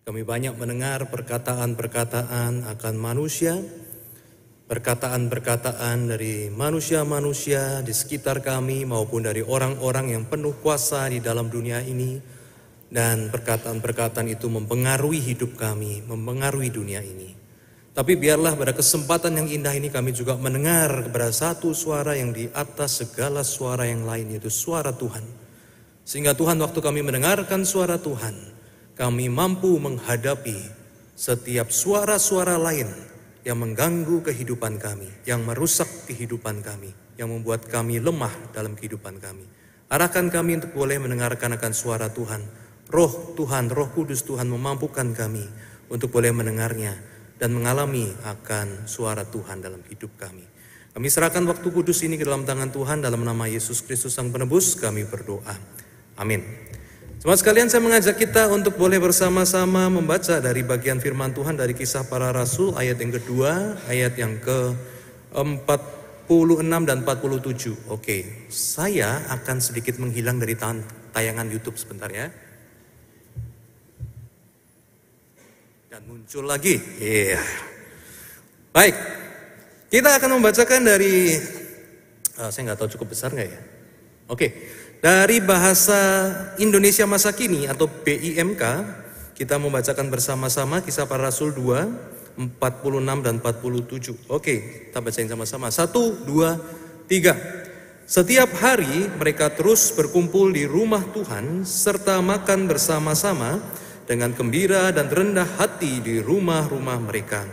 Kami banyak mendengar perkataan-perkataan akan manusia, perkataan-perkataan dari manusia-manusia di sekitar kami maupun dari orang-orang yang penuh kuasa di dalam dunia ini dan perkataan-perkataan itu mempengaruhi hidup kami, mempengaruhi dunia ini. Tapi biarlah pada kesempatan yang indah ini kami juga mendengar kepada satu suara yang di atas segala suara yang lain yaitu suara Tuhan. Sehingga Tuhan waktu kami mendengarkan suara Tuhan, kami mampu menghadapi setiap suara-suara lain yang mengganggu kehidupan kami, yang merusak kehidupan kami, yang membuat kami lemah dalam kehidupan kami. Arahkan kami untuk boleh mendengarkan akan suara Tuhan. Roh Tuhan, Roh Kudus Tuhan memampukan kami untuk boleh mendengarnya dan mengalami akan suara Tuhan dalam hidup kami. Kami serahkan waktu kudus ini ke dalam tangan Tuhan dalam nama Yesus Kristus Sang Penebus kami berdoa. Amin. Semua sekalian saya mengajak kita untuk boleh bersama-sama membaca dari bagian firman Tuhan dari kisah para rasul ayat yang kedua, ayat yang ke 46 dan 47. Oke, saya akan sedikit menghilang dari tayangan YouTube sebentar ya. dan muncul lagi. Iya. Yeah. Baik, kita akan membacakan dari, uh, saya nggak tahu cukup besar nggak ya? Oke, dari bahasa Indonesia masa kini atau BIMK, kita membacakan bersama-sama kisah para rasul 2, 46 dan 47. Oke, kita bacain sama-sama. Satu, dua, tiga. Setiap hari mereka terus berkumpul di rumah Tuhan serta makan bersama-sama dengan gembira dan rendah hati di rumah-rumah mereka.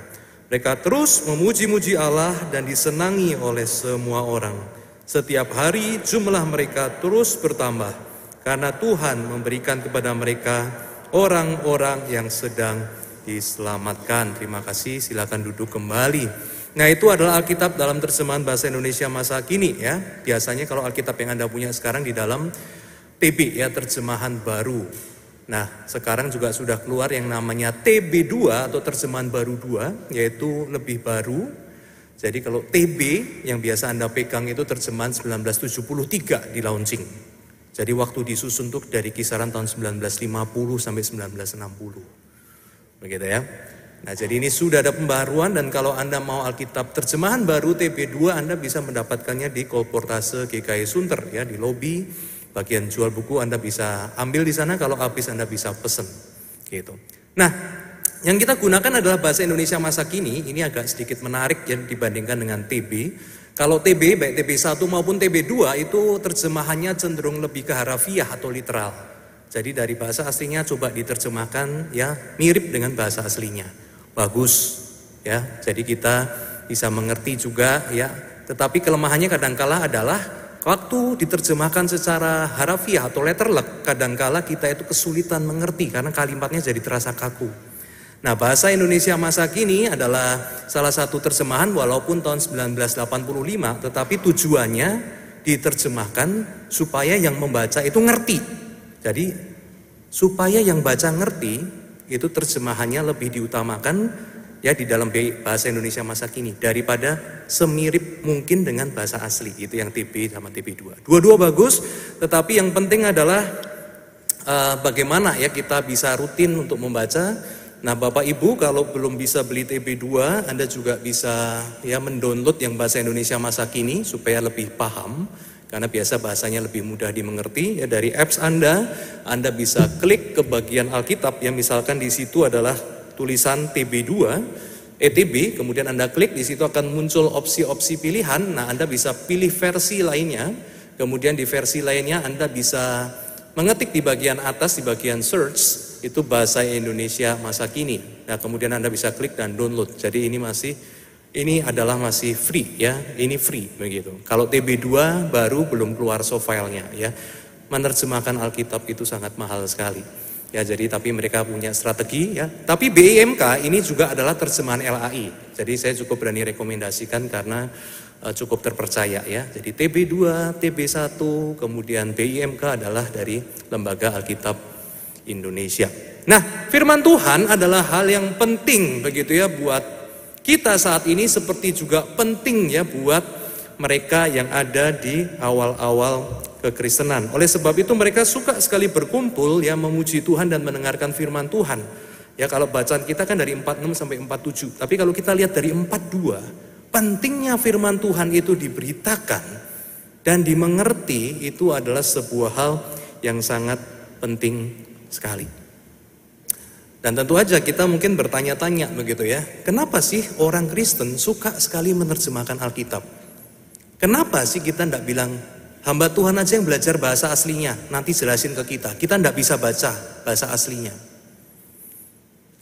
Mereka terus memuji-muji Allah dan disenangi oleh semua orang. Setiap hari jumlah mereka terus bertambah karena Tuhan memberikan kepada mereka orang-orang yang sedang diselamatkan. Terima kasih, silakan duduk kembali. Nah itu adalah Alkitab dalam terjemahan bahasa Indonesia masa kini ya. Biasanya kalau Alkitab yang Anda punya sekarang di dalam TB ya terjemahan baru. Nah, sekarang juga sudah keluar yang namanya TB2 atau terjemahan baru 2, yaitu lebih baru. Jadi kalau TB yang biasa Anda pegang itu terjemahan 1973 di launching. Jadi waktu disusun tuh dari kisaran tahun 1950 sampai 1960. Begitu ya. Nah jadi ini sudah ada pembaruan dan kalau Anda mau Alkitab terjemahan baru TB2 Anda bisa mendapatkannya di Kolportase GKI Sunter ya di lobi bagian jual buku Anda bisa ambil di sana, kalau habis Anda bisa pesen. Gitu. Nah, yang kita gunakan adalah bahasa Indonesia masa kini, ini agak sedikit menarik ya dibandingkan dengan TB. Kalau TB, baik TB1 maupun TB2 itu terjemahannya cenderung lebih ke harafiah atau literal. Jadi dari bahasa aslinya coba diterjemahkan ya mirip dengan bahasa aslinya. Bagus ya. Jadi kita bisa mengerti juga ya. Tetapi kelemahannya kadangkala adalah Waktu diterjemahkan secara harafiah atau letterlek, kadangkala kita itu kesulitan mengerti karena kalimatnya jadi terasa kaku. Nah, bahasa Indonesia masa kini adalah salah satu terjemahan walaupun tahun 1985, tetapi tujuannya diterjemahkan supaya yang membaca itu ngerti. Jadi, supaya yang baca ngerti, itu terjemahannya lebih diutamakan ya di dalam bahasa Indonesia masa kini daripada semirip mungkin dengan bahasa asli itu yang TB sama TB2. Dua-dua bagus, tetapi yang penting adalah uh, bagaimana ya kita bisa rutin untuk membaca. Nah, Bapak Ibu kalau belum bisa beli TB2, Anda juga bisa ya mendownload yang bahasa Indonesia masa kini supaya lebih paham karena biasa bahasanya lebih mudah dimengerti ya dari apps Anda Anda bisa klik ke bagian Alkitab yang misalkan di situ adalah tulisan TB2, ETB, kemudian Anda klik di situ akan muncul opsi-opsi pilihan. Nah, Anda bisa pilih versi lainnya. Kemudian di versi lainnya Anda bisa mengetik di bagian atas di bagian search itu bahasa Indonesia masa kini. Nah, kemudian Anda bisa klik dan download. Jadi ini masih ini adalah masih free ya, ini free begitu. Kalau TB2 baru belum keluar soft filenya ya. Menerjemahkan Alkitab itu sangat mahal sekali. Ya jadi tapi mereka punya strategi ya. Tapi BIMK ini juga adalah terjemahan LAI. Jadi saya cukup berani rekomendasikan karena cukup terpercaya ya. Jadi TB2, TB1, kemudian BIMK adalah dari Lembaga Alkitab Indonesia. Nah, firman Tuhan adalah hal yang penting begitu ya buat kita saat ini seperti juga penting ya buat mereka yang ada di awal-awal kekristenan. Oleh sebab itu mereka suka sekali berkumpul ya memuji Tuhan dan mendengarkan firman Tuhan. Ya kalau bacaan kita kan dari 46 sampai 47. Tapi kalau kita lihat dari 42, pentingnya firman Tuhan itu diberitakan dan dimengerti itu adalah sebuah hal yang sangat penting sekali. Dan tentu aja kita mungkin bertanya-tanya begitu ya, kenapa sih orang Kristen suka sekali menerjemahkan Alkitab? Kenapa sih kita tidak bilang hamba Tuhan aja yang belajar bahasa aslinya, nanti jelasin ke kita. Kita tidak bisa baca bahasa aslinya.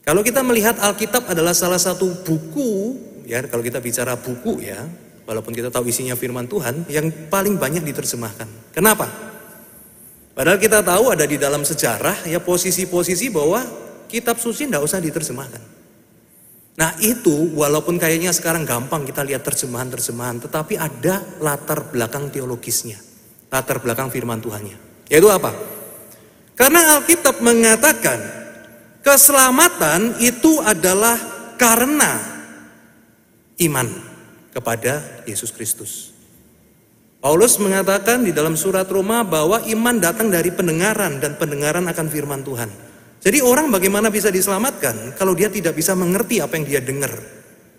Kalau kita melihat Alkitab adalah salah satu buku, ya kalau kita bicara buku ya, walaupun kita tahu isinya firman Tuhan, yang paling banyak diterjemahkan. Kenapa? Padahal kita tahu ada di dalam sejarah ya posisi-posisi bahwa kitab suci tidak usah diterjemahkan. Nah itu walaupun kayaknya sekarang gampang kita lihat terjemahan-terjemahan, tetapi ada latar belakang teologisnya, latar belakang firman Tuhannya. Yaitu apa? Karena Alkitab mengatakan Keselamatan itu adalah karena iman kepada Yesus Kristus. Paulus mengatakan di dalam surat Roma bahwa iman datang dari pendengaran dan pendengaran akan firman Tuhan. Jadi orang bagaimana bisa diselamatkan kalau dia tidak bisa mengerti apa yang dia dengar?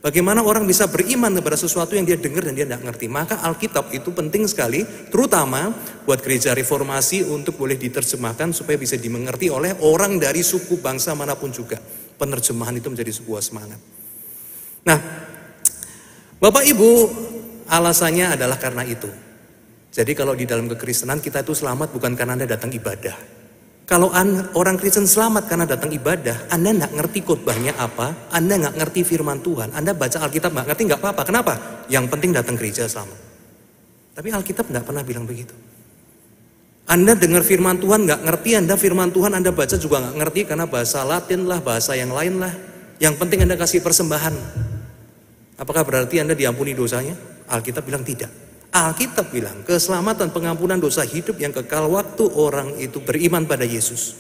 Bagaimana orang bisa beriman kepada sesuatu yang dia dengar dan dia tidak ngerti. Maka Alkitab itu penting sekali, terutama buat gereja reformasi untuk boleh diterjemahkan supaya bisa dimengerti oleh orang dari suku bangsa mana pun juga. Penerjemahan itu menjadi sebuah semangat. Nah, Bapak Ibu, alasannya adalah karena itu. Jadi kalau di dalam kekristenan kita itu selamat bukan karena Anda datang ibadah. Kalau orang Kristen selamat karena datang ibadah, Anda nggak ngerti khotbahnya apa, Anda nggak ngerti firman Tuhan, Anda baca Alkitab nggak ngerti nggak apa-apa. Kenapa? Yang penting datang gereja selamat. Tapi Alkitab nggak pernah bilang begitu. Anda dengar firman Tuhan nggak ngerti, Anda firman Tuhan Anda baca juga nggak ngerti karena bahasa Latin lah, bahasa yang lain lah. Yang penting Anda kasih persembahan. Apakah berarti Anda diampuni dosanya? Alkitab bilang tidak. Alkitab bilang keselamatan pengampunan dosa hidup yang kekal waktu orang itu beriman pada Yesus.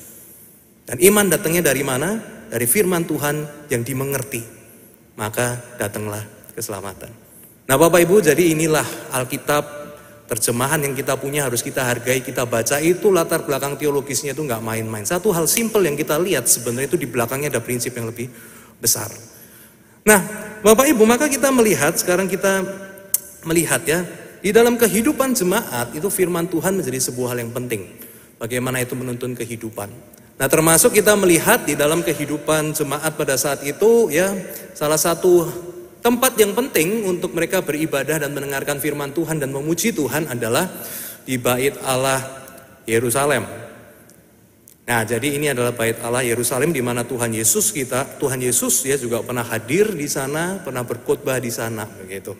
Dan iman datangnya dari mana? Dari firman Tuhan yang dimengerti. Maka datanglah keselamatan. Nah Bapak Ibu jadi inilah Alkitab terjemahan yang kita punya harus kita hargai, kita baca itu latar belakang teologisnya itu nggak main-main. Satu hal simpel yang kita lihat sebenarnya itu di belakangnya ada prinsip yang lebih besar. Nah, Bapak Ibu, maka kita melihat sekarang kita melihat ya di dalam kehidupan jemaat itu firman Tuhan menjadi sebuah hal yang penting. Bagaimana itu menuntun kehidupan. Nah termasuk kita melihat di dalam kehidupan jemaat pada saat itu ya salah satu tempat yang penting untuk mereka beribadah dan mendengarkan firman Tuhan dan memuji Tuhan adalah di bait Allah Yerusalem. Nah, jadi ini adalah bait Allah Yerusalem di mana Tuhan Yesus kita, Tuhan Yesus ya juga pernah hadir di sana, pernah berkhotbah di sana begitu.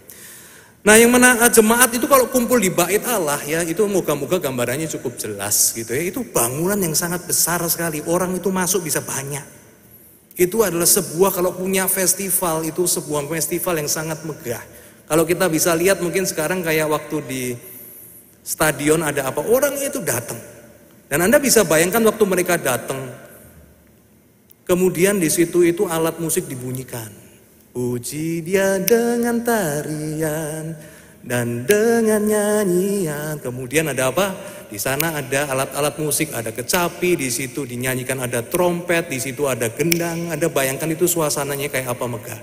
Nah yang mana eh, jemaat itu kalau kumpul di bait Allah ya itu moga-moga gambarannya cukup jelas gitu ya. Itu bangunan yang sangat besar sekali. Orang itu masuk bisa banyak. Itu adalah sebuah kalau punya festival itu sebuah festival yang sangat megah. Kalau kita bisa lihat mungkin sekarang kayak waktu di stadion ada apa orang itu datang. Dan Anda bisa bayangkan waktu mereka datang. Kemudian di situ itu alat musik dibunyikan. Puji dia dengan tarian dan dengan nyanyian. Kemudian ada apa? Di sana ada alat-alat musik, ada kecapi, di situ dinyanyikan ada trompet, di situ ada gendang. Ada bayangkan itu suasananya kayak apa megah.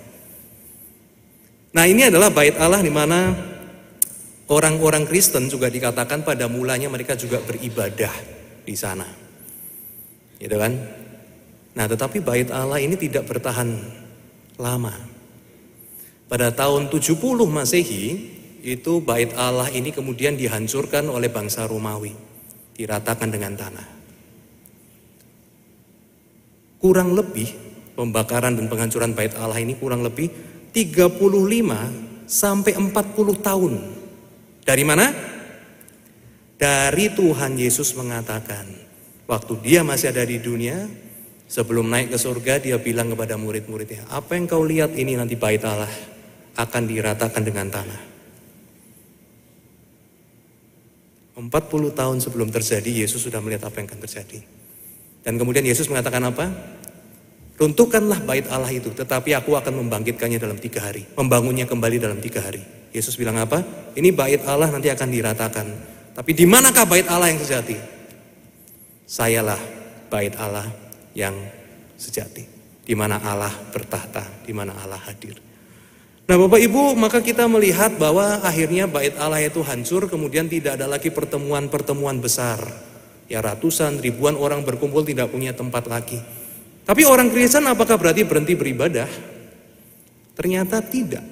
Nah ini adalah bait Allah di mana orang-orang Kristen juga dikatakan pada mulanya mereka juga beribadah di sana. Gitu kan? Nah tetapi bait Allah ini tidak bertahan lama. Pada tahun 70 Masehi, itu bait Allah ini kemudian dihancurkan oleh bangsa Romawi, diratakan dengan tanah. Kurang lebih pembakaran dan penghancuran bait Allah ini kurang lebih 35 sampai 40 tahun. Dari mana? Dari Tuhan Yesus mengatakan, waktu dia masih ada di dunia, sebelum naik ke surga dia bilang kepada murid-muridnya, apa yang kau lihat ini nanti bait Allah? akan diratakan dengan tanah. 40 tahun sebelum terjadi, Yesus sudah melihat apa yang akan terjadi. Dan kemudian Yesus mengatakan apa? Runtuhkanlah bait Allah itu, tetapi aku akan membangkitkannya dalam tiga hari. Membangunnya kembali dalam tiga hari. Yesus bilang apa? Ini bait Allah nanti akan diratakan. Tapi di manakah bait Allah yang sejati? Sayalah bait Allah yang sejati. di mana Allah bertahta, di mana Allah hadir. Nah Bapak Ibu, maka kita melihat bahwa akhirnya bait Allah itu hancur, kemudian tidak ada lagi pertemuan-pertemuan besar. Ya ratusan, ribuan orang berkumpul tidak punya tempat lagi. Tapi orang Kristen apakah berarti berhenti beribadah? Ternyata tidak.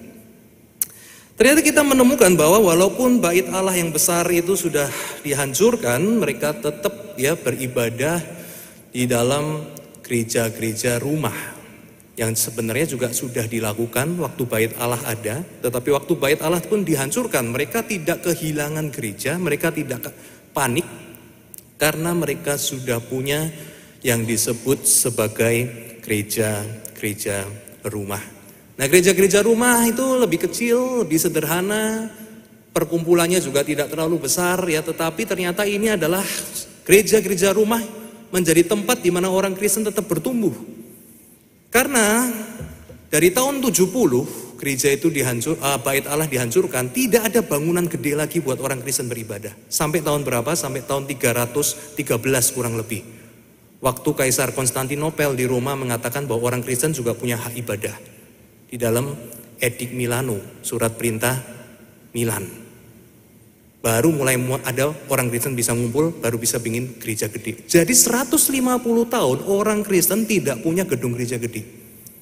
Ternyata kita menemukan bahwa walaupun bait Allah yang besar itu sudah dihancurkan, mereka tetap ya beribadah di dalam gereja-gereja rumah yang sebenarnya juga sudah dilakukan waktu bait Allah ada, tetapi waktu bait Allah pun dihancurkan. Mereka tidak kehilangan gereja, mereka tidak panik karena mereka sudah punya yang disebut sebagai gereja-gereja rumah. Nah, gereja-gereja rumah itu lebih kecil, lebih sederhana, perkumpulannya juga tidak terlalu besar ya, tetapi ternyata ini adalah gereja-gereja rumah menjadi tempat di mana orang Kristen tetap bertumbuh karena dari tahun 70 gereja itu dihancur, uh, bait Allah dihancurkan, tidak ada bangunan gede lagi buat orang Kristen beribadah. Sampai tahun berapa? Sampai tahun 313 kurang lebih. Waktu Kaisar Konstantinopel di Roma mengatakan bahwa orang Kristen juga punya hak ibadah. Di dalam Edik Milano, surat perintah Milan. Baru mulai ada orang Kristen bisa ngumpul, baru bisa bikin gereja gede. Jadi 150 tahun orang Kristen tidak punya gedung gereja gede.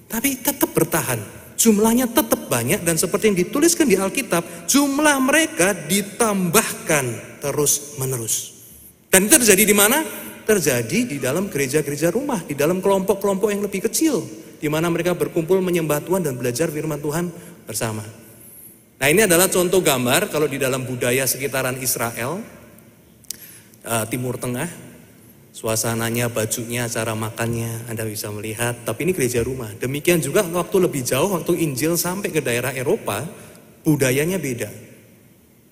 Tapi tetap bertahan. Jumlahnya tetap banyak dan seperti yang dituliskan di Alkitab, jumlah mereka ditambahkan terus menerus. Dan terjadi di mana? Terjadi di dalam gereja-gereja rumah, di dalam kelompok-kelompok yang lebih kecil, di mana mereka berkumpul menyembah Tuhan dan belajar firman Tuhan bersama. Nah ini adalah contoh gambar kalau di dalam budaya sekitaran Israel, uh, Timur Tengah, suasananya, bajunya, cara makannya, Anda bisa melihat. Tapi ini gereja rumah. Demikian juga waktu lebih jauh, waktu Injil sampai ke daerah Eropa, budayanya beda.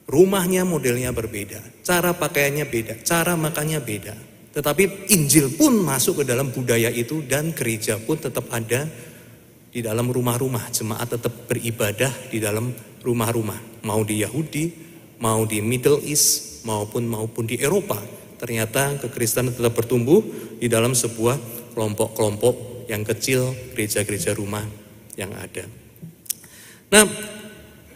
Rumahnya modelnya berbeda, cara pakaiannya beda, cara makannya beda. Tetapi Injil pun masuk ke dalam budaya itu dan gereja pun tetap ada di dalam rumah-rumah. Jemaat tetap beribadah di dalam rumah-rumah, mau di Yahudi, mau di Middle East, maupun maupun di Eropa. Ternyata kekristenan tetap bertumbuh di dalam sebuah kelompok-kelompok yang kecil, gereja-gereja rumah yang ada. Nah,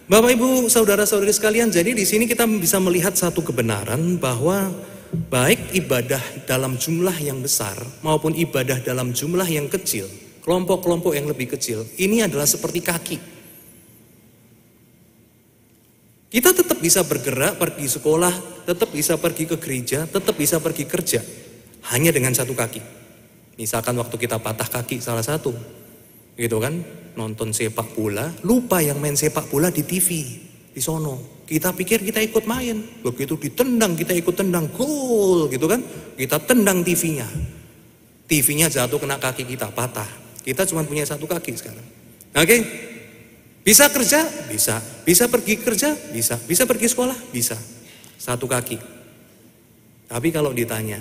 Bapak Ibu, saudara-saudari sekalian, jadi di sini kita bisa melihat satu kebenaran bahwa baik ibadah dalam jumlah yang besar maupun ibadah dalam jumlah yang kecil, kelompok-kelompok yang lebih kecil, ini adalah seperti kaki kita tetap bisa bergerak, pergi sekolah, tetap bisa pergi ke gereja, tetap bisa pergi kerja. Hanya dengan satu kaki. Misalkan waktu kita patah kaki salah satu. Gitu kan, nonton sepak bola, lupa yang main sepak bola di TV, di sono. Kita pikir kita ikut main, begitu ditendang kita ikut tendang, gol gitu kan. Kita tendang TV-nya. TV-nya jatuh kena kaki kita, patah. Kita cuma punya satu kaki sekarang. Oke, okay? Bisa kerja? Bisa. Bisa pergi kerja? Bisa. Bisa pergi sekolah? Bisa. Satu kaki. Tapi kalau ditanya,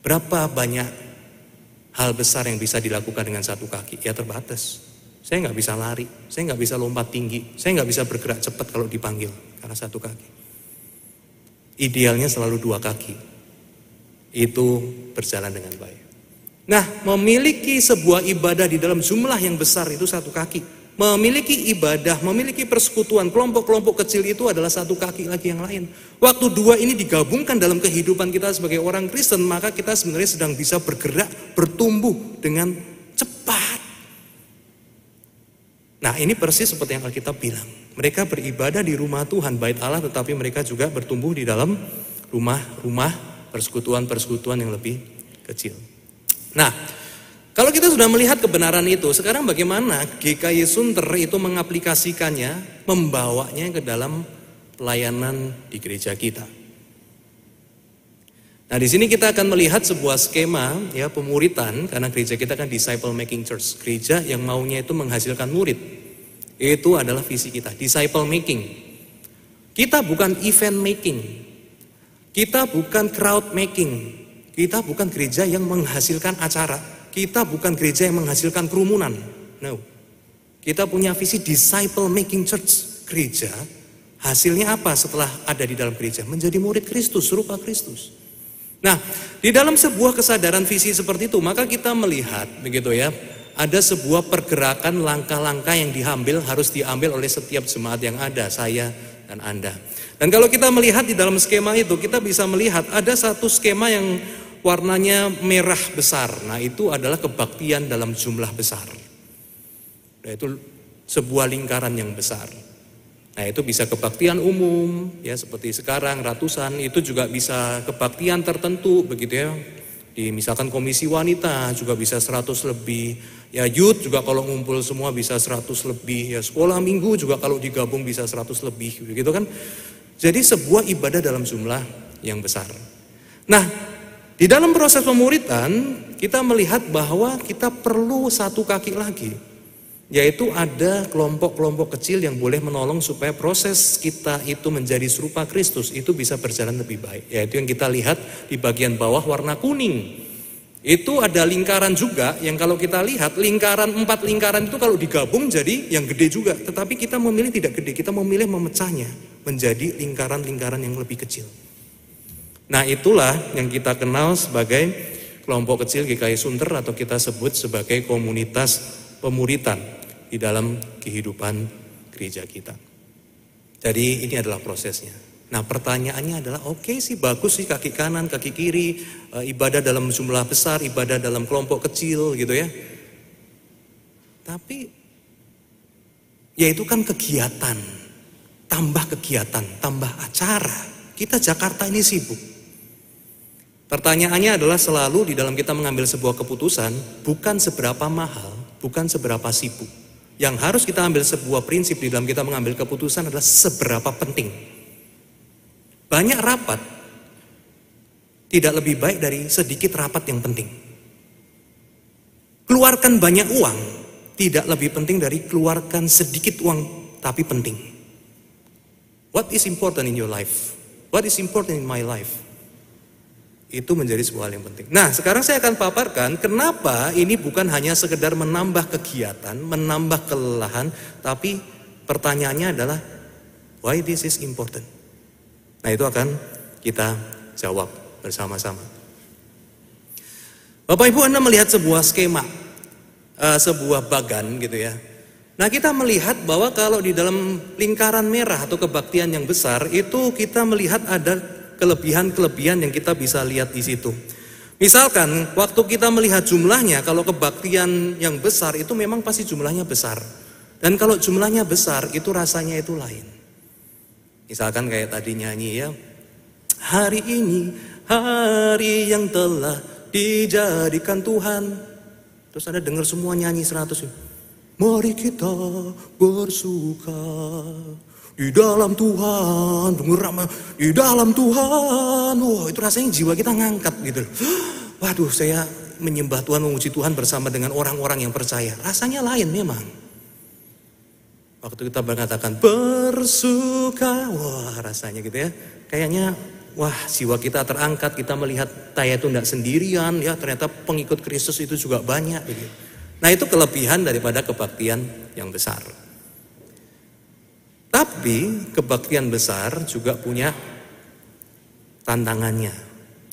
berapa banyak hal besar yang bisa dilakukan dengan satu kaki? Ya terbatas. Saya nggak bisa lari, saya nggak bisa lompat tinggi, saya nggak bisa bergerak cepat kalau dipanggil karena satu kaki. Idealnya selalu dua kaki. Itu berjalan dengan baik. Nah, memiliki sebuah ibadah di dalam jumlah yang besar itu satu kaki memiliki ibadah, memiliki persekutuan, kelompok-kelompok kecil itu adalah satu kaki lagi yang lain. Waktu dua ini digabungkan dalam kehidupan kita sebagai orang Kristen, maka kita sebenarnya sedang bisa bergerak, bertumbuh dengan cepat. Nah ini persis seperti yang Alkitab bilang. Mereka beribadah di rumah Tuhan, bait Allah, tetapi mereka juga bertumbuh di dalam rumah-rumah persekutuan-persekutuan yang lebih kecil. Nah, kalau kita sudah melihat kebenaran itu, sekarang bagaimana GKY Sunter itu mengaplikasikannya, membawanya ke dalam pelayanan di gereja kita. Nah, di sini kita akan melihat sebuah skema ya pemuritan karena gereja kita kan disciple making church, gereja yang maunya itu menghasilkan murid. Itu adalah visi kita, disciple making. Kita bukan event making. Kita bukan crowd making. Kita bukan gereja yang menghasilkan acara. Kita bukan gereja yang menghasilkan kerumunan. No. Kita punya visi disciple making church. Gereja hasilnya apa setelah ada di dalam gereja? Menjadi murid Kristus, serupa Kristus. Nah, di dalam sebuah kesadaran visi seperti itu, maka kita melihat begitu ya, ada sebuah pergerakan langkah-langkah yang diambil harus diambil oleh setiap jemaat yang ada, saya dan Anda. Dan kalau kita melihat di dalam skema itu, kita bisa melihat ada satu skema yang warnanya merah besar. Nah, itu adalah kebaktian dalam jumlah besar. Nah, itu sebuah lingkaran yang besar. Nah, itu bisa kebaktian umum, ya seperti sekarang ratusan, itu juga bisa kebaktian tertentu begitu ya. Di misalkan komisi wanita juga bisa 100 lebih, Ya youth juga kalau ngumpul semua bisa 100 lebih, ya sekolah minggu juga kalau digabung bisa 100 lebih, begitu kan. Jadi sebuah ibadah dalam jumlah yang besar. Nah, di dalam proses pemuritan kita melihat bahwa kita perlu satu kaki lagi. Yaitu ada kelompok-kelompok kecil yang boleh menolong supaya proses kita itu menjadi serupa Kristus itu bisa berjalan lebih baik. Yaitu yang kita lihat di bagian bawah warna kuning. Itu ada lingkaran juga yang kalau kita lihat lingkaran empat lingkaran itu kalau digabung jadi yang gede juga. Tetapi kita memilih tidak gede, kita memilih memecahnya menjadi lingkaran-lingkaran yang lebih kecil. Nah itulah yang kita kenal sebagai kelompok kecil GKI Sunter atau kita sebut sebagai komunitas pemuritan di dalam kehidupan gereja kita. Jadi ini adalah prosesnya. Nah pertanyaannya adalah oke okay sih bagus sih kaki kanan, kaki kiri, e, ibadah dalam jumlah besar, ibadah dalam kelompok kecil gitu ya. Tapi ya itu kan kegiatan, tambah kegiatan, tambah acara. Kita Jakarta ini sibuk. Pertanyaannya adalah selalu di dalam kita mengambil sebuah keputusan bukan seberapa mahal, bukan seberapa sibuk. Yang harus kita ambil sebuah prinsip di dalam kita mengambil keputusan adalah seberapa penting banyak rapat tidak lebih baik dari sedikit rapat yang penting. Keluarkan banyak uang tidak lebih penting dari keluarkan sedikit uang tapi penting. What is important in your life? What is important in my life? Itu menjadi sebuah hal yang penting. Nah, sekarang saya akan paparkan kenapa ini bukan hanya sekedar menambah kegiatan, menambah kelelahan, tapi pertanyaannya adalah why this is important? Nah itu akan kita jawab bersama-sama. Bapak Ibu Anda melihat sebuah skema, uh, sebuah bagan gitu ya. Nah kita melihat bahwa kalau di dalam lingkaran merah atau kebaktian yang besar itu kita melihat ada kelebihan-kelebihan yang kita bisa lihat di situ. Misalkan waktu kita melihat jumlahnya, kalau kebaktian yang besar itu memang pasti jumlahnya besar. Dan kalau jumlahnya besar itu rasanya itu lain. Misalkan kayak tadi nyanyi ya. Hari ini hari yang telah dijadikan Tuhan. Terus Anda dengar semua nyanyi seratus. Mari kita bersuka di dalam Tuhan. Dengar ramah di dalam Tuhan. Wah, itu rasanya jiwa kita ngangkat gitu. Waduh, saya menyembah Tuhan, memuji Tuhan bersama dengan orang-orang yang percaya. Rasanya lain memang. Waktu kita mengatakan bersuka, wah rasanya gitu ya. Kayaknya wah jiwa kita terangkat, kita melihat saya itu tidak sendirian ya, ternyata pengikut Kristus itu juga banyak gitu. Nah itu kelebihan daripada kebaktian yang besar. Tapi kebaktian besar juga punya tantangannya.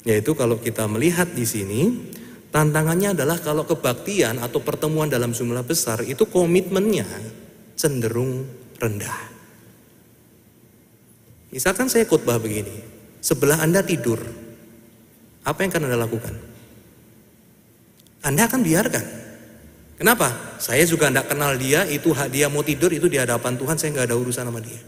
Yaitu kalau kita melihat di sini, tantangannya adalah kalau kebaktian atau pertemuan dalam jumlah besar itu komitmennya cenderung rendah. Misalkan saya khotbah begini, sebelah Anda tidur, apa yang akan Anda lakukan? Anda akan biarkan. Kenapa? Saya juga tidak kenal dia, itu hak dia mau tidur, itu di hadapan Tuhan, saya nggak ada urusan sama dia.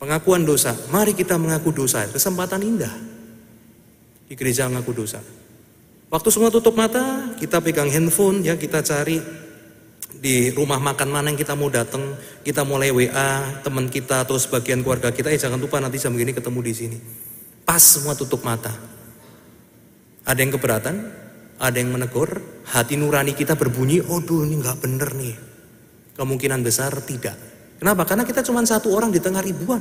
Pengakuan dosa, mari kita mengaku dosa, kesempatan indah. Di gereja mengaku dosa. Waktu semua tutup mata, kita pegang handphone ya, kita cari di rumah makan mana yang kita mau datang, kita mulai WA teman kita atau sebagian keluarga kita, eh jangan lupa nanti jam begini ketemu di sini. Pas semua tutup mata. Ada yang keberatan, ada yang menegur, hati nurani kita berbunyi, oh ini nggak bener nih. Kemungkinan besar tidak. Kenapa? Karena kita cuma satu orang di tengah ribuan.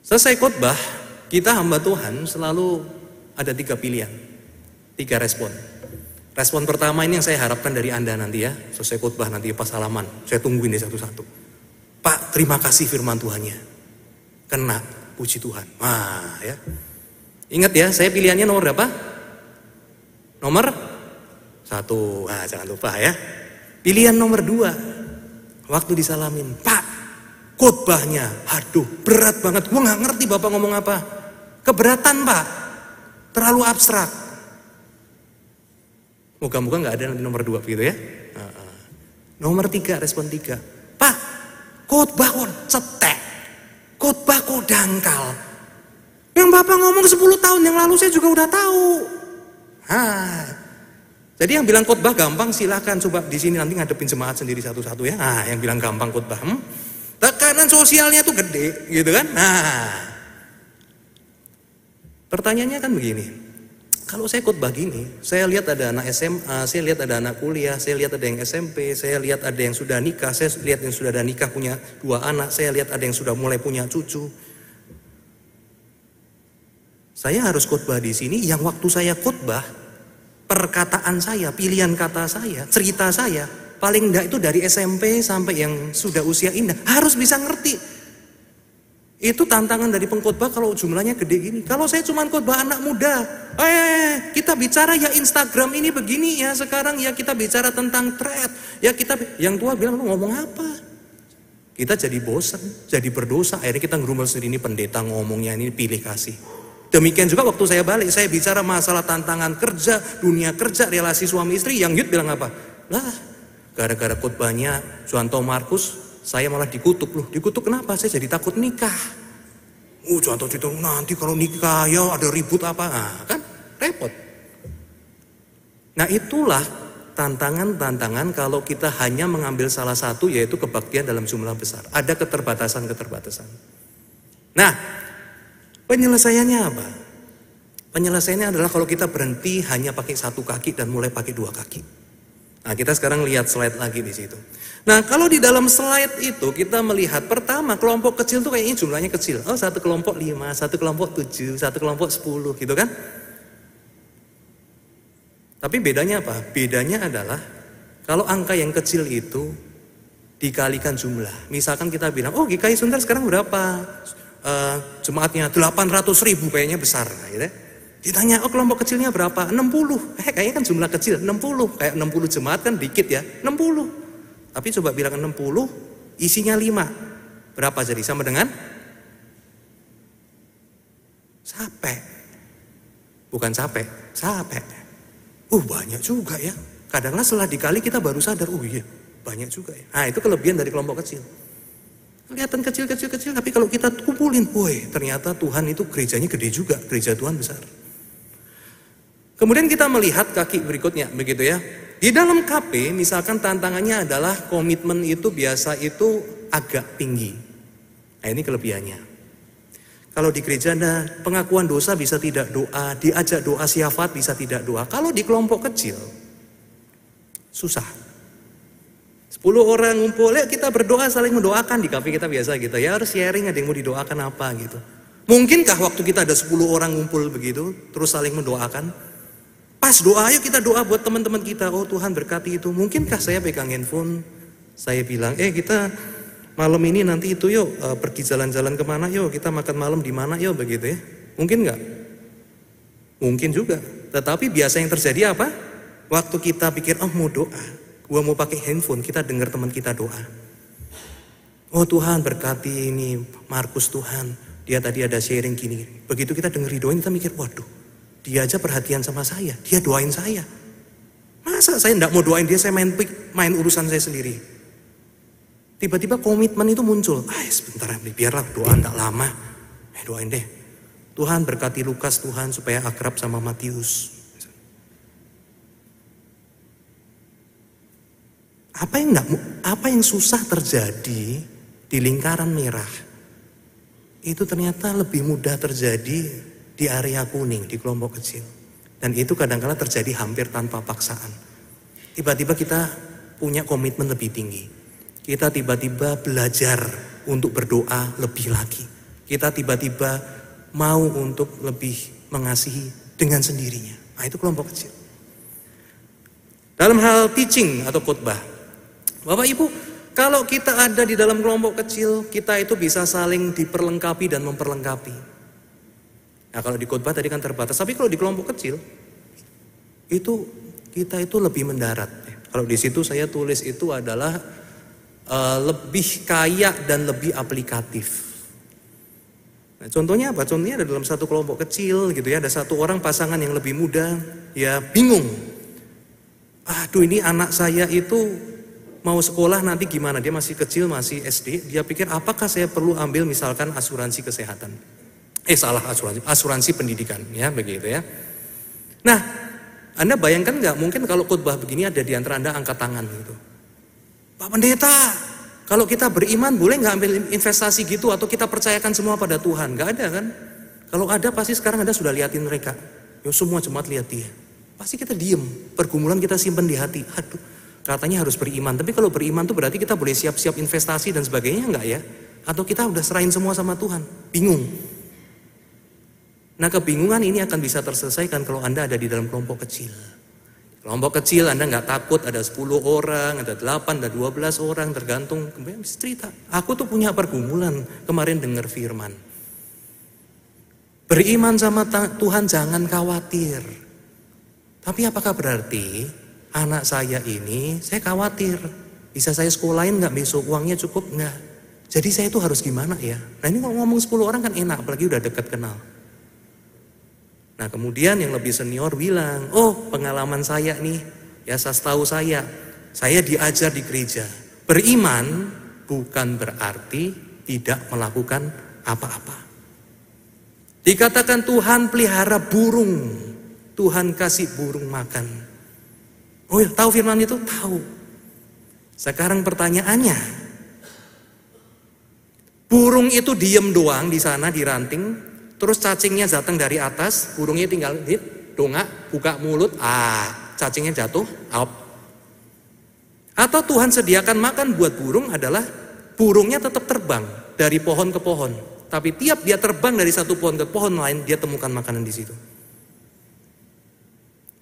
Selesai khotbah, kita hamba Tuhan selalu ada tiga pilihan, tiga respon. Respon pertama ini yang saya harapkan dari Anda nanti ya, selesai khotbah nanti pas halaman, saya tungguin di satu-satu. Pak, terima kasih firman Tuhannya. Kena, puji Tuhan. Wah ya. Ingat ya, saya pilihannya nomor berapa? Nomor satu. Nah, jangan lupa ya. Pilihan nomor dua. Waktu disalamin, Pak, khotbahnya, aduh berat banget. Gue nggak ngerti Bapak ngomong apa. Keberatan Pak, terlalu abstrak. Moga-moga nggak ada nanti nomor dua begitu ya. Nomor tiga, respon tiga. Pak, khotbah kok cetek. Khotbah kok dangkal. Yang Bapak ngomong 10 tahun yang lalu saya juga udah tahu. Hah. Jadi yang bilang khotbah gampang silahkan coba di sini nanti ngadepin jemaat sendiri satu-satu ya. Nah, yang bilang gampang khotbah. Hmm? Tekanan sosialnya tuh gede gitu kan. Nah. Pertanyaannya kan begini. Kalau saya khotbah gini, saya lihat ada anak SMA, saya lihat ada anak kuliah, saya lihat ada yang SMP, saya lihat ada yang sudah nikah, saya lihat yang sudah ada nikah punya dua anak, saya lihat ada yang sudah mulai punya cucu. Saya harus khotbah di sini yang waktu saya khotbah, perkataan saya, pilihan kata saya, cerita saya, paling enggak itu dari SMP sampai yang sudah usia indah, harus bisa ngerti itu tantangan dari pengkhotbah kalau jumlahnya gede gini. Kalau saya cuma khotbah anak muda, eh kita bicara ya Instagram ini begini ya sekarang ya kita bicara tentang thread. Ya kita yang tua bilang lu ngomong apa? Kita jadi bosan, jadi berdosa. Akhirnya kita ngerumel sendiri ini pendeta ngomongnya ini pilih kasih. Demikian juga waktu saya balik, saya bicara masalah tantangan kerja, dunia kerja, relasi suami istri. Yang Yud bilang apa? Lah, gara-gara khotbahnya Juanto Markus, saya malah dikutuk loh. Dikutuk kenapa? Saya jadi takut nikah. Oh contoh cerita nanti kalau nikah ya ada ribut apa. Nah, kan repot. Nah itulah tantangan-tantangan kalau kita hanya mengambil salah satu yaitu kebaktian dalam jumlah besar. Ada keterbatasan-keterbatasan. Nah penyelesaiannya apa? Penyelesaiannya adalah kalau kita berhenti hanya pakai satu kaki dan mulai pakai dua kaki. Nah, kita sekarang lihat slide lagi di situ. Nah, kalau di dalam slide itu kita melihat pertama kelompok kecil tuh kayaknya jumlahnya kecil. Oh, satu kelompok lima, satu kelompok tujuh, satu kelompok sepuluh, gitu kan? Tapi bedanya apa? Bedanya adalah kalau angka yang kecil itu dikalikan jumlah. Misalkan kita bilang, oh GKI Sundar sekarang berapa? Uh, jemaatnya 800 ribu kayaknya besar. Gitu ya. Ditanya, oh kelompok kecilnya berapa? 60. Eh kayaknya kan jumlah kecil, 60. Kayak 60 jemaat kan dikit ya, 60. Tapi coba bilang 60, isinya 5. Berapa jadi? Sama dengan? Capek. Bukan capek, capek. Uh banyak juga ya. Kadang-kadang setelah dikali kita baru sadar, oh iya banyak juga ya. Nah itu kelebihan dari kelompok kecil. Kelihatan kecil-kecil-kecil, tapi kalau kita kumpulin, woi ternyata Tuhan itu gerejanya gede juga, gereja Tuhan besar. Kemudian kita melihat kaki berikutnya, begitu ya. Di dalam KP, misalkan tantangannya adalah komitmen itu biasa itu agak tinggi. Nah ini kelebihannya. Kalau di gereja ada pengakuan dosa bisa tidak doa, diajak doa siafat bisa tidak doa. Kalau di kelompok kecil, susah. 10 orang ngumpul, ya kita berdoa saling mendoakan di kafe kita biasa gitu. Ya harus sharing ada yang mau didoakan apa gitu. Mungkinkah waktu kita ada 10 orang ngumpul begitu, terus saling mendoakan? Pas doa, ayo kita doa buat teman-teman kita. Oh Tuhan berkati itu. Mungkinkah saya pegang handphone? Saya bilang, eh kita malam ini nanti itu yuk uh, pergi jalan-jalan ke mana yuk kita makan malam di mana yuk begitu ya. Mungkin nggak? Mungkin juga. Tetapi biasa yang terjadi apa? Waktu kita pikir, oh mau doa, gua mau pakai handphone, kita dengar teman kita doa. Oh Tuhan berkati ini Markus Tuhan, dia tadi ada sharing gini. Begitu kita dengar doain kita mikir, waduh dia aja perhatian sama saya, dia doain saya. Masa saya tidak mau doain dia, saya main main urusan saya sendiri. Tiba-tiba komitmen itu muncul. Ah, sebentar, biarlah doa tidak lama. Eh, doain deh. Tuhan berkati Lukas Tuhan supaya akrab sama Matius. Apa yang enggak, apa yang susah terjadi di lingkaran merah itu ternyata lebih mudah terjadi di area kuning, di kelompok kecil. Dan itu kadang-kala terjadi hampir tanpa paksaan. Tiba-tiba kita punya komitmen lebih tinggi. Kita tiba-tiba belajar untuk berdoa lebih lagi. Kita tiba-tiba mau untuk lebih mengasihi dengan sendirinya. Nah itu kelompok kecil. Dalam hal teaching atau khotbah, Bapak Ibu, Kalau kita ada di dalam kelompok kecil, kita itu bisa saling diperlengkapi dan memperlengkapi. Nah kalau di khotbah tadi kan terbatas, tapi kalau di kelompok kecil, itu kita itu lebih mendarat. Kalau di situ saya tulis itu adalah uh, lebih kaya dan lebih aplikatif. Nah, contohnya apa? Contohnya ada dalam satu kelompok kecil gitu ya, ada satu orang pasangan yang lebih muda, ya bingung. Aduh ini anak saya itu mau sekolah nanti gimana? Dia masih kecil, masih SD. Dia pikir apakah saya perlu ambil misalkan asuransi kesehatan? Eh salah asuransi, asuransi pendidikan ya begitu ya. Nah, Anda bayangkan nggak mungkin kalau khotbah begini ada di antara Anda angkat tangan gitu. Pak Pendeta, kalau kita beriman boleh nggak ambil investasi gitu atau kita percayakan semua pada Tuhan? Nggak ada kan? Kalau ada pasti sekarang Anda sudah liatin mereka. Yo semua jemaat lihat dia. Pasti kita diem, pergumulan kita simpan di hati. Aduh, Katanya harus beriman, tapi kalau beriman tuh berarti kita boleh siap-siap investasi dan sebagainya enggak ya? Atau kita udah serahin semua sama Tuhan? Bingung. Nah kebingungan ini akan bisa terselesaikan kalau Anda ada di dalam kelompok kecil. Kelompok kecil Anda nggak takut ada 10 orang, ada 8, ada 12 orang, tergantung. Kemudian cerita. Aku tuh punya pergumulan kemarin dengar firman. Beriman sama Tuhan jangan khawatir. Tapi apakah berarti anak saya ini, saya khawatir. Bisa saya sekolahin nggak besok, uangnya cukup nggak? Jadi saya itu harus gimana ya? Nah ini ngomong 10 orang kan enak, apalagi udah dekat kenal. Nah kemudian yang lebih senior bilang, oh pengalaman saya nih, ya saya tahu saya, saya diajar di gereja. Beriman bukan berarti tidak melakukan apa-apa. Dikatakan Tuhan pelihara burung, Tuhan kasih burung makan. Oh ya, tahu firman itu? Tahu. Sekarang pertanyaannya, burung itu diem doang di sana di ranting, terus cacingnya datang dari atas, burungnya tinggal di dongak, buka mulut, ah, cacingnya jatuh, out. Atau Tuhan sediakan makan buat burung adalah burungnya tetap terbang dari pohon ke pohon, tapi tiap dia terbang dari satu pohon ke pohon lain, dia temukan makanan di situ.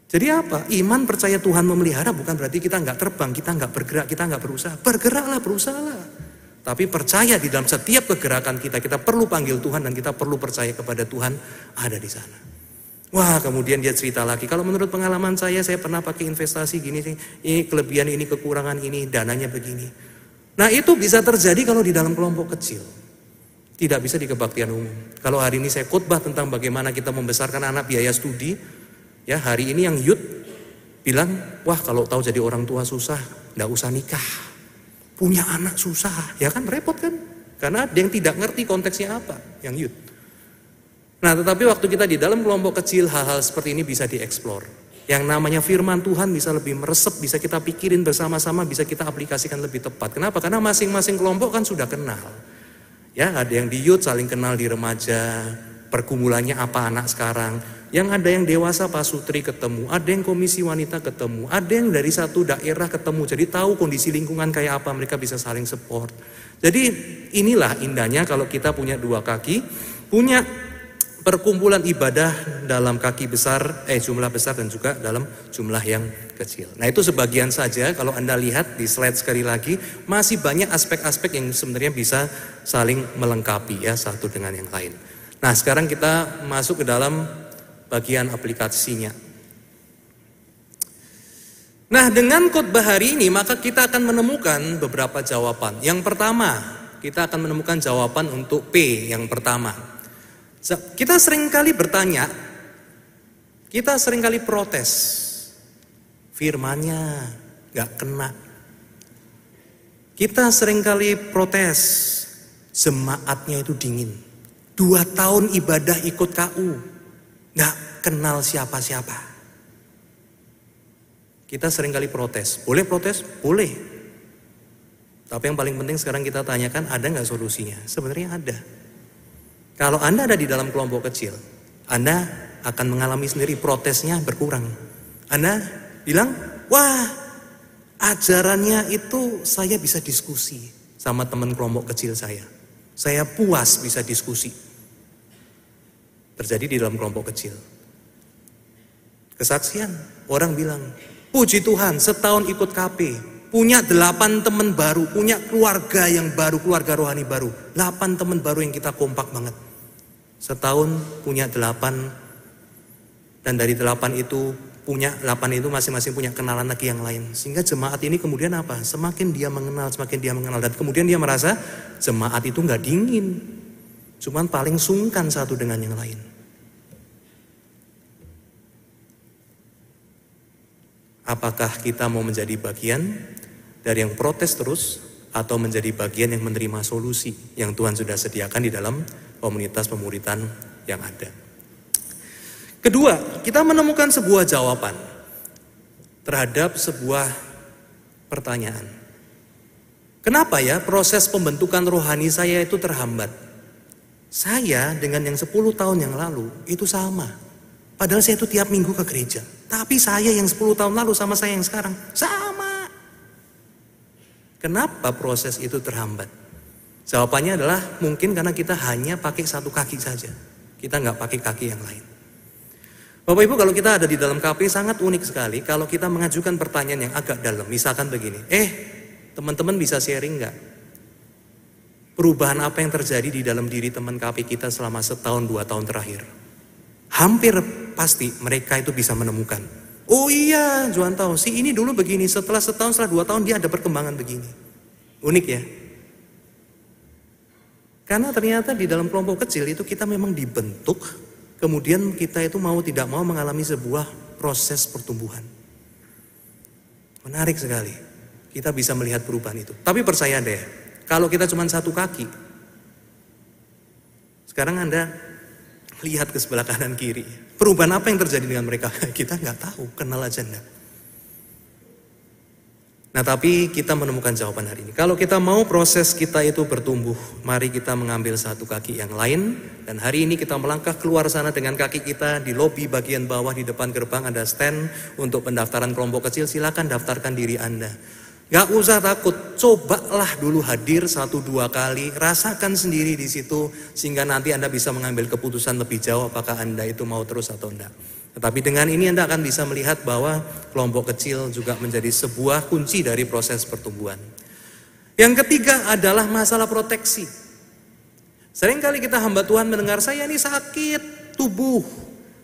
Jadi apa? Iman percaya Tuhan memelihara bukan berarti kita nggak terbang, kita nggak bergerak, kita nggak berusaha. Bergeraklah, berusahalah. Tapi percaya di dalam setiap kegerakan kita, kita perlu panggil Tuhan dan kita perlu percaya kepada Tuhan ada di sana. Wah kemudian dia cerita lagi, kalau menurut pengalaman saya, saya pernah pakai investasi gini sih, ini kelebihan ini, kekurangan ini, dananya begini. Nah itu bisa terjadi kalau di dalam kelompok kecil. Tidak bisa di kebaktian umum. Kalau hari ini saya khotbah tentang bagaimana kita membesarkan anak biaya studi, Ya hari ini yang youth bilang, wah kalau tahu jadi orang tua susah, nggak usah nikah. Punya anak susah, ya kan repot kan? Karena ada yang tidak ngerti konteksnya apa, yang youth. Nah tetapi waktu kita di dalam kelompok kecil hal-hal seperti ini bisa dieksplor. Yang namanya firman Tuhan bisa lebih meresep, bisa kita pikirin bersama-sama, bisa kita aplikasikan lebih tepat. Kenapa? Karena masing-masing kelompok kan sudah kenal. Ya, ada yang di youth saling kenal di remaja, pergumulannya apa anak sekarang. Yang ada yang dewasa Pak Sutri ketemu, ada yang komisi wanita ketemu, ada yang dari satu daerah ketemu. Jadi tahu kondisi lingkungan kayak apa, mereka bisa saling support. Jadi inilah indahnya kalau kita punya dua kaki, punya perkumpulan ibadah dalam kaki besar, eh jumlah besar dan juga dalam jumlah yang kecil. Nah itu sebagian saja kalau Anda lihat di slide sekali lagi, masih banyak aspek-aspek yang sebenarnya bisa saling melengkapi ya satu dengan yang lain. Nah sekarang kita masuk ke dalam bagian aplikasinya. Nah, dengan khotbah hari ini maka kita akan menemukan beberapa jawaban. Yang pertama, kita akan menemukan jawaban untuk P yang pertama. Kita sering kali bertanya, kita sering kali protes. Firmannya gak kena. Kita sering kali protes, jemaatnya itu dingin. Dua tahun ibadah ikut KU, nggak kenal siapa-siapa. Kita sering kali protes. Boleh protes? Boleh. Tapi yang paling penting sekarang kita tanyakan, ada nggak solusinya? Sebenarnya ada. Kalau Anda ada di dalam kelompok kecil, Anda akan mengalami sendiri protesnya berkurang. Anda bilang, wah ajarannya itu saya bisa diskusi sama teman kelompok kecil saya. Saya puas bisa diskusi terjadi di dalam kelompok kecil. Kesaksian, orang bilang, puji Tuhan setahun ikut KP, punya delapan teman baru, punya keluarga yang baru, keluarga rohani baru. Delapan teman baru yang kita kompak banget. Setahun punya delapan, dan dari delapan itu punya delapan itu masing-masing punya kenalan lagi yang lain. Sehingga jemaat ini kemudian apa? Semakin dia mengenal, semakin dia mengenal. Dan kemudian dia merasa jemaat itu nggak dingin. Cuman paling sungkan satu dengan yang lain. Apakah kita mau menjadi bagian dari yang protes terus atau menjadi bagian yang menerima solusi yang Tuhan sudah sediakan di dalam komunitas pemuritan yang ada. Kedua, kita menemukan sebuah jawaban terhadap sebuah pertanyaan. Kenapa ya proses pembentukan rohani saya itu terhambat? Saya dengan yang 10 tahun yang lalu itu sama. Padahal saya itu tiap minggu ke gereja. Tapi saya yang 10 tahun lalu sama saya yang sekarang sama. Kenapa proses itu terhambat? Jawabannya adalah mungkin karena kita hanya pakai satu kaki saja. Kita nggak pakai kaki yang lain. Bapak Ibu kalau kita ada di dalam KP sangat unik sekali kalau kita mengajukan pertanyaan yang agak dalam. Misalkan begini, eh teman-teman bisa sharing nggak? Perubahan apa yang terjadi di dalam diri teman KP kita selama setahun dua tahun terakhir? Hampir pasti mereka itu bisa menemukan Oh iya, Juan tahu. Si ini dulu begini, setelah setahun, setelah dua tahun dia ada perkembangan begini. Unik ya. Karena ternyata di dalam kelompok kecil itu kita memang dibentuk, kemudian kita itu mau tidak mau mengalami sebuah proses pertumbuhan. Menarik sekali. Kita bisa melihat perubahan itu. Tapi percaya deh, kalau kita cuma satu kaki, sekarang Anda lihat ke sebelah kanan kiri. Perubahan apa yang terjadi dengan mereka? Kita nggak tahu, kenal aja enggak. Nah tapi kita menemukan jawaban hari ini. Kalau kita mau proses kita itu bertumbuh, mari kita mengambil satu kaki yang lain. Dan hari ini kita melangkah keluar sana dengan kaki kita di lobi bagian bawah di depan gerbang ada stand untuk pendaftaran kelompok kecil. Silakan daftarkan diri Anda. Gak usah takut, cobalah dulu hadir satu dua kali, rasakan sendiri di situ sehingga nanti Anda bisa mengambil keputusan lebih jauh apakah Anda itu mau terus atau enggak. Tetapi dengan ini Anda akan bisa melihat bahwa kelompok kecil juga menjadi sebuah kunci dari proses pertumbuhan. Yang ketiga adalah masalah proteksi. Seringkali kita hamba Tuhan mendengar saya ini sakit tubuh,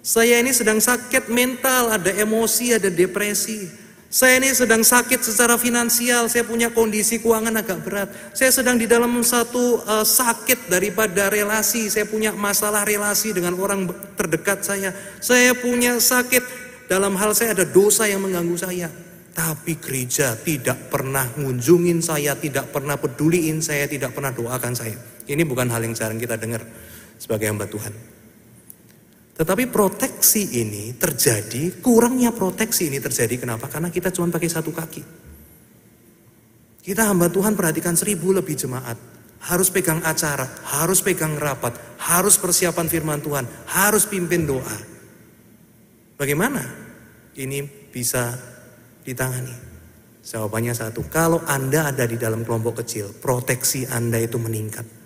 saya ini sedang sakit mental, ada emosi, ada depresi. Saya ini sedang sakit secara finansial, saya punya kondisi keuangan agak berat. Saya sedang di dalam satu uh, sakit daripada relasi, saya punya masalah relasi dengan orang terdekat saya. Saya punya sakit dalam hal saya ada dosa yang mengganggu saya. Tapi gereja tidak pernah ngunjungin saya, tidak pernah peduliin saya, tidak pernah doakan saya. Ini bukan hal yang jarang kita dengar sebagai hamba Tuhan. Tetapi proteksi ini terjadi, kurangnya proteksi ini terjadi kenapa? Karena kita cuma pakai satu kaki. Kita hamba Tuhan perhatikan seribu lebih jemaat. Harus pegang acara, harus pegang rapat, harus persiapan firman Tuhan, harus pimpin doa. Bagaimana ini bisa ditangani? Jawabannya satu, kalau Anda ada di dalam kelompok kecil, proteksi Anda itu meningkat.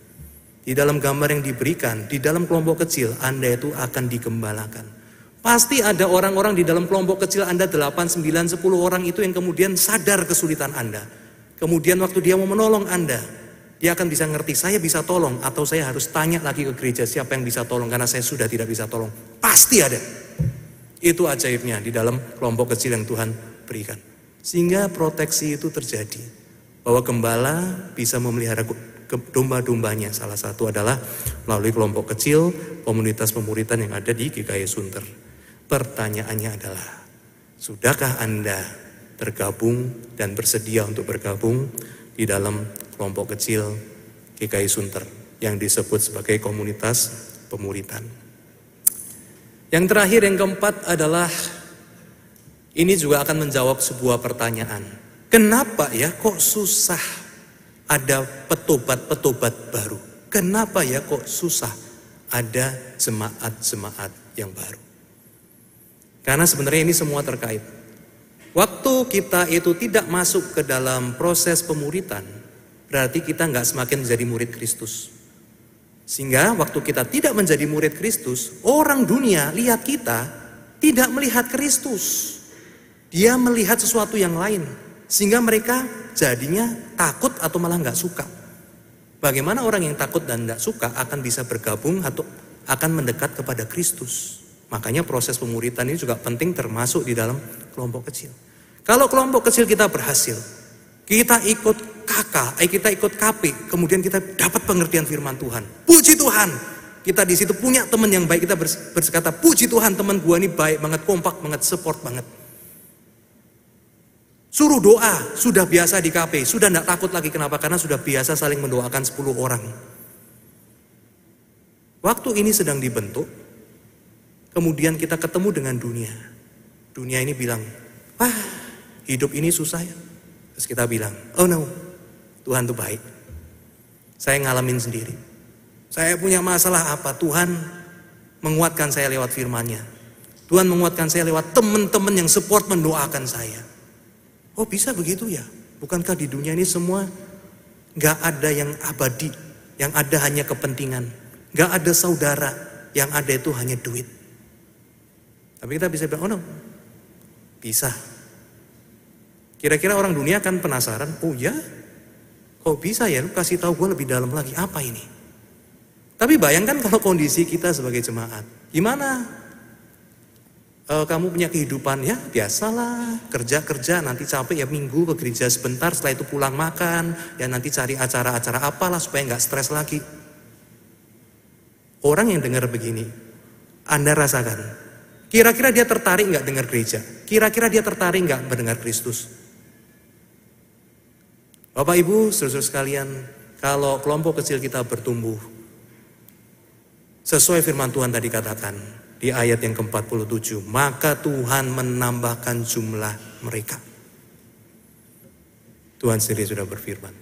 Di dalam gambar yang diberikan, di dalam kelompok kecil Anda itu akan digembalakan. Pasti ada orang-orang di dalam kelompok kecil Anda 8, 9, 10 orang itu yang kemudian sadar kesulitan Anda. Kemudian waktu dia mau menolong Anda, dia akan bisa ngerti saya bisa tolong atau saya harus tanya lagi ke gereja siapa yang bisa tolong karena saya sudah tidak bisa tolong. Pasti ada. Itu ajaibnya di dalam kelompok kecil yang Tuhan berikan. Sehingga proteksi itu terjadi. Bahwa gembala bisa memelihara domba-dombanya. Salah satu adalah melalui kelompok kecil komunitas pemuritan yang ada di GKI Sunter. Pertanyaannya adalah, sudahkah Anda tergabung dan bersedia untuk bergabung di dalam kelompok kecil GKI Sunter yang disebut sebagai komunitas pemuritan. Yang terakhir yang keempat adalah ini juga akan menjawab sebuah pertanyaan. Kenapa ya kok susah ada petobat-petobat baru. Kenapa ya kok susah ada jemaat-jemaat yang baru? Karena sebenarnya ini semua terkait. Waktu kita itu tidak masuk ke dalam proses pemuritan, berarti kita nggak semakin menjadi murid Kristus. Sehingga waktu kita tidak menjadi murid Kristus, orang dunia lihat kita tidak melihat Kristus. Dia melihat sesuatu yang lain. Sehingga mereka jadinya takut atau malah nggak suka. Bagaimana orang yang takut dan nggak suka akan bisa bergabung atau akan mendekat kepada Kristus. Makanya proses pemuritan ini juga penting termasuk di dalam kelompok kecil. Kalau kelompok kecil kita berhasil, kita ikut kakak, eh kita ikut KP, kemudian kita dapat pengertian firman Tuhan. Puji Tuhan, kita di situ punya teman yang baik, kita berkata, puji Tuhan teman gua ini baik banget, kompak banget, support banget. Suruh doa, sudah biasa di KP, sudah tidak takut lagi. Kenapa? Karena sudah biasa saling mendoakan 10 orang. Waktu ini sedang dibentuk, kemudian kita ketemu dengan dunia. Dunia ini bilang, wah hidup ini susah ya. Terus kita bilang, oh no, Tuhan tuh baik. Saya ngalamin sendiri. Saya punya masalah apa? Tuhan menguatkan saya lewat firman-Nya. Tuhan menguatkan saya lewat teman-teman yang support mendoakan saya. Oh bisa begitu ya? Bukankah di dunia ini semua gak ada yang abadi, yang ada hanya kepentingan. Gak ada saudara, yang ada itu hanya duit. Tapi kita bisa bilang, oh no, bisa. Kira-kira orang dunia kan penasaran, oh ya, kok bisa ya lu kasih tahu gue lebih dalam lagi, apa ini? Tapi bayangkan kalau kondisi kita sebagai jemaat, gimana? E, kamu punya kehidupan ya biasalah, kerja-kerja, nanti capek ya minggu ke gereja sebentar, setelah itu pulang makan, ya nanti cari acara-acara apalah supaya nggak stres lagi. Orang yang dengar begini, Anda rasakan, kira-kira dia tertarik nggak dengar gereja? Kira-kira dia tertarik nggak mendengar Kristus? Bapak Ibu, saudara sekalian, kalau kelompok kecil kita bertumbuh, sesuai firman Tuhan tadi katakan di ayat yang ke-47, maka Tuhan menambahkan jumlah mereka. Tuhan sendiri sudah berfirman.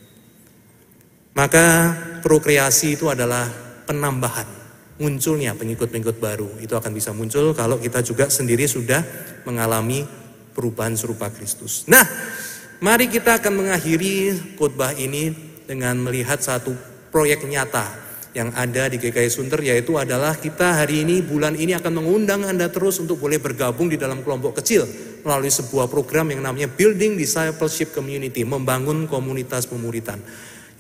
Maka prokreasi itu adalah penambahan, munculnya pengikut-pengikut baru. Itu akan bisa muncul kalau kita juga sendiri sudah mengalami perubahan serupa Kristus. Nah, Mari kita akan mengakhiri khotbah ini dengan melihat satu proyek nyata yang ada di GKI Sunter yaitu adalah kita hari ini bulan ini akan mengundang Anda terus untuk boleh bergabung di dalam kelompok kecil melalui sebuah program yang namanya Building Discipleship Community, membangun komunitas pemuritan.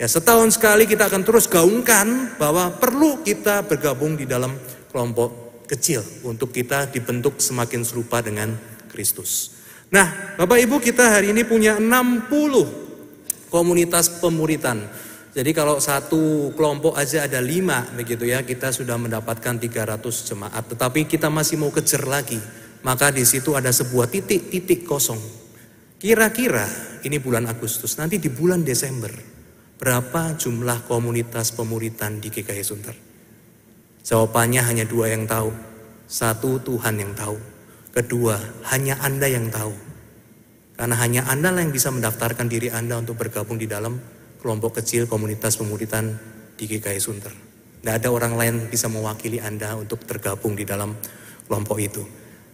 Ya, setahun sekali kita akan terus gaungkan bahwa perlu kita bergabung di dalam kelompok kecil untuk kita dibentuk semakin serupa dengan Kristus. Nah, Bapak Ibu kita hari ini punya 60 komunitas pemuritan. Jadi kalau satu kelompok aja ada lima begitu ya, kita sudah mendapatkan 300 jemaat. Tetapi kita masih mau kejar lagi. Maka di situ ada sebuah titik-titik kosong. Kira-kira ini bulan Agustus, nanti di bulan Desember, berapa jumlah komunitas pemuritan di GKI Sunter? Jawabannya hanya dua yang tahu. Satu Tuhan yang tahu. Kedua, hanya Anda yang tahu. Karena hanya Anda yang bisa mendaftarkan diri Anda untuk bergabung di dalam kelompok kecil komunitas pemuritan di GKI Sunter. Tidak ada orang lain bisa mewakili Anda untuk tergabung di dalam kelompok itu.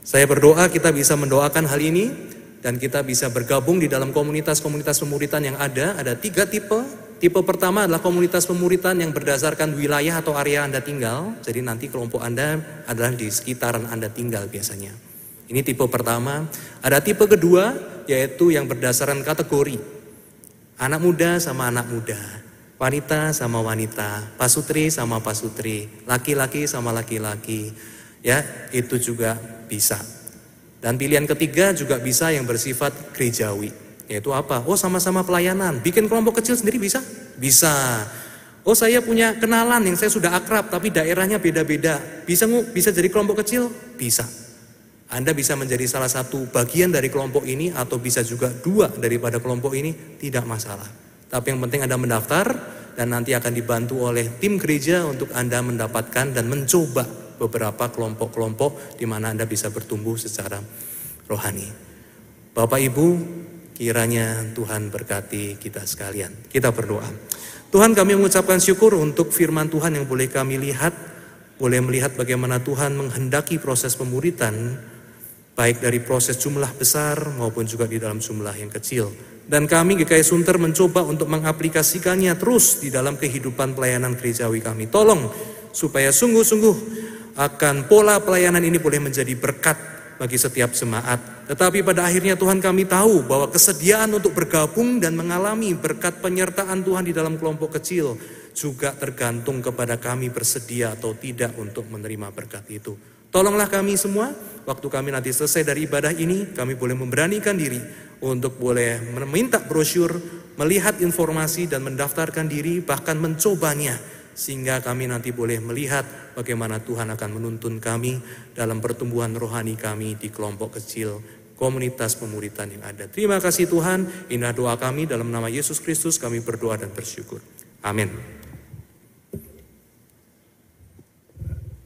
Saya berdoa kita bisa mendoakan hal ini dan kita bisa bergabung di dalam komunitas-komunitas pemuritan yang ada. Ada tiga tipe. Tipe pertama adalah komunitas pemuritan yang berdasarkan wilayah atau area Anda tinggal. Jadi nanti kelompok Anda adalah di sekitaran Anda tinggal biasanya. Ini tipe pertama. Ada tipe kedua yaitu yang berdasarkan kategori. Anak muda sama anak muda, wanita sama wanita, pasutri sama pasutri, laki-laki sama laki-laki. Ya, itu juga bisa. Dan pilihan ketiga juga bisa yang bersifat gerejawi. Yaitu apa? Oh sama-sama pelayanan. Bikin kelompok kecil sendiri bisa? Bisa. Oh saya punya kenalan yang saya sudah akrab tapi daerahnya beda-beda. Bisa bisa jadi kelompok kecil? Bisa. Anda bisa menjadi salah satu bagian dari kelompok ini atau bisa juga dua daripada kelompok ini, tidak masalah. Tapi yang penting Anda mendaftar dan nanti akan dibantu oleh tim gereja untuk Anda mendapatkan dan mencoba beberapa kelompok-kelompok di mana Anda bisa bertumbuh secara rohani. Bapak Ibu, kiranya Tuhan berkati kita sekalian. Kita berdoa. Tuhan kami mengucapkan syukur untuk firman Tuhan yang boleh kami lihat, boleh melihat bagaimana Tuhan menghendaki proses pemuritan baik dari proses jumlah besar maupun juga di dalam jumlah yang kecil. Dan kami GKI Sunter mencoba untuk mengaplikasikannya terus di dalam kehidupan pelayanan gerejawi kami. Tolong supaya sungguh-sungguh akan pola pelayanan ini boleh menjadi berkat bagi setiap jemaat Tetapi pada akhirnya Tuhan kami tahu bahwa kesediaan untuk bergabung dan mengalami berkat penyertaan Tuhan di dalam kelompok kecil juga tergantung kepada kami bersedia atau tidak untuk menerima berkat itu. Tolonglah kami semua, waktu kami nanti selesai dari ibadah ini, kami boleh memberanikan diri untuk boleh meminta brosur, melihat informasi dan mendaftarkan diri, bahkan mencobanya sehingga kami nanti boleh melihat bagaimana Tuhan akan menuntun kami dalam pertumbuhan rohani kami di kelompok kecil komunitas pemuritan yang ada. Terima kasih Tuhan, indah doa kami dalam nama Yesus Kristus kami berdoa dan bersyukur. Amin.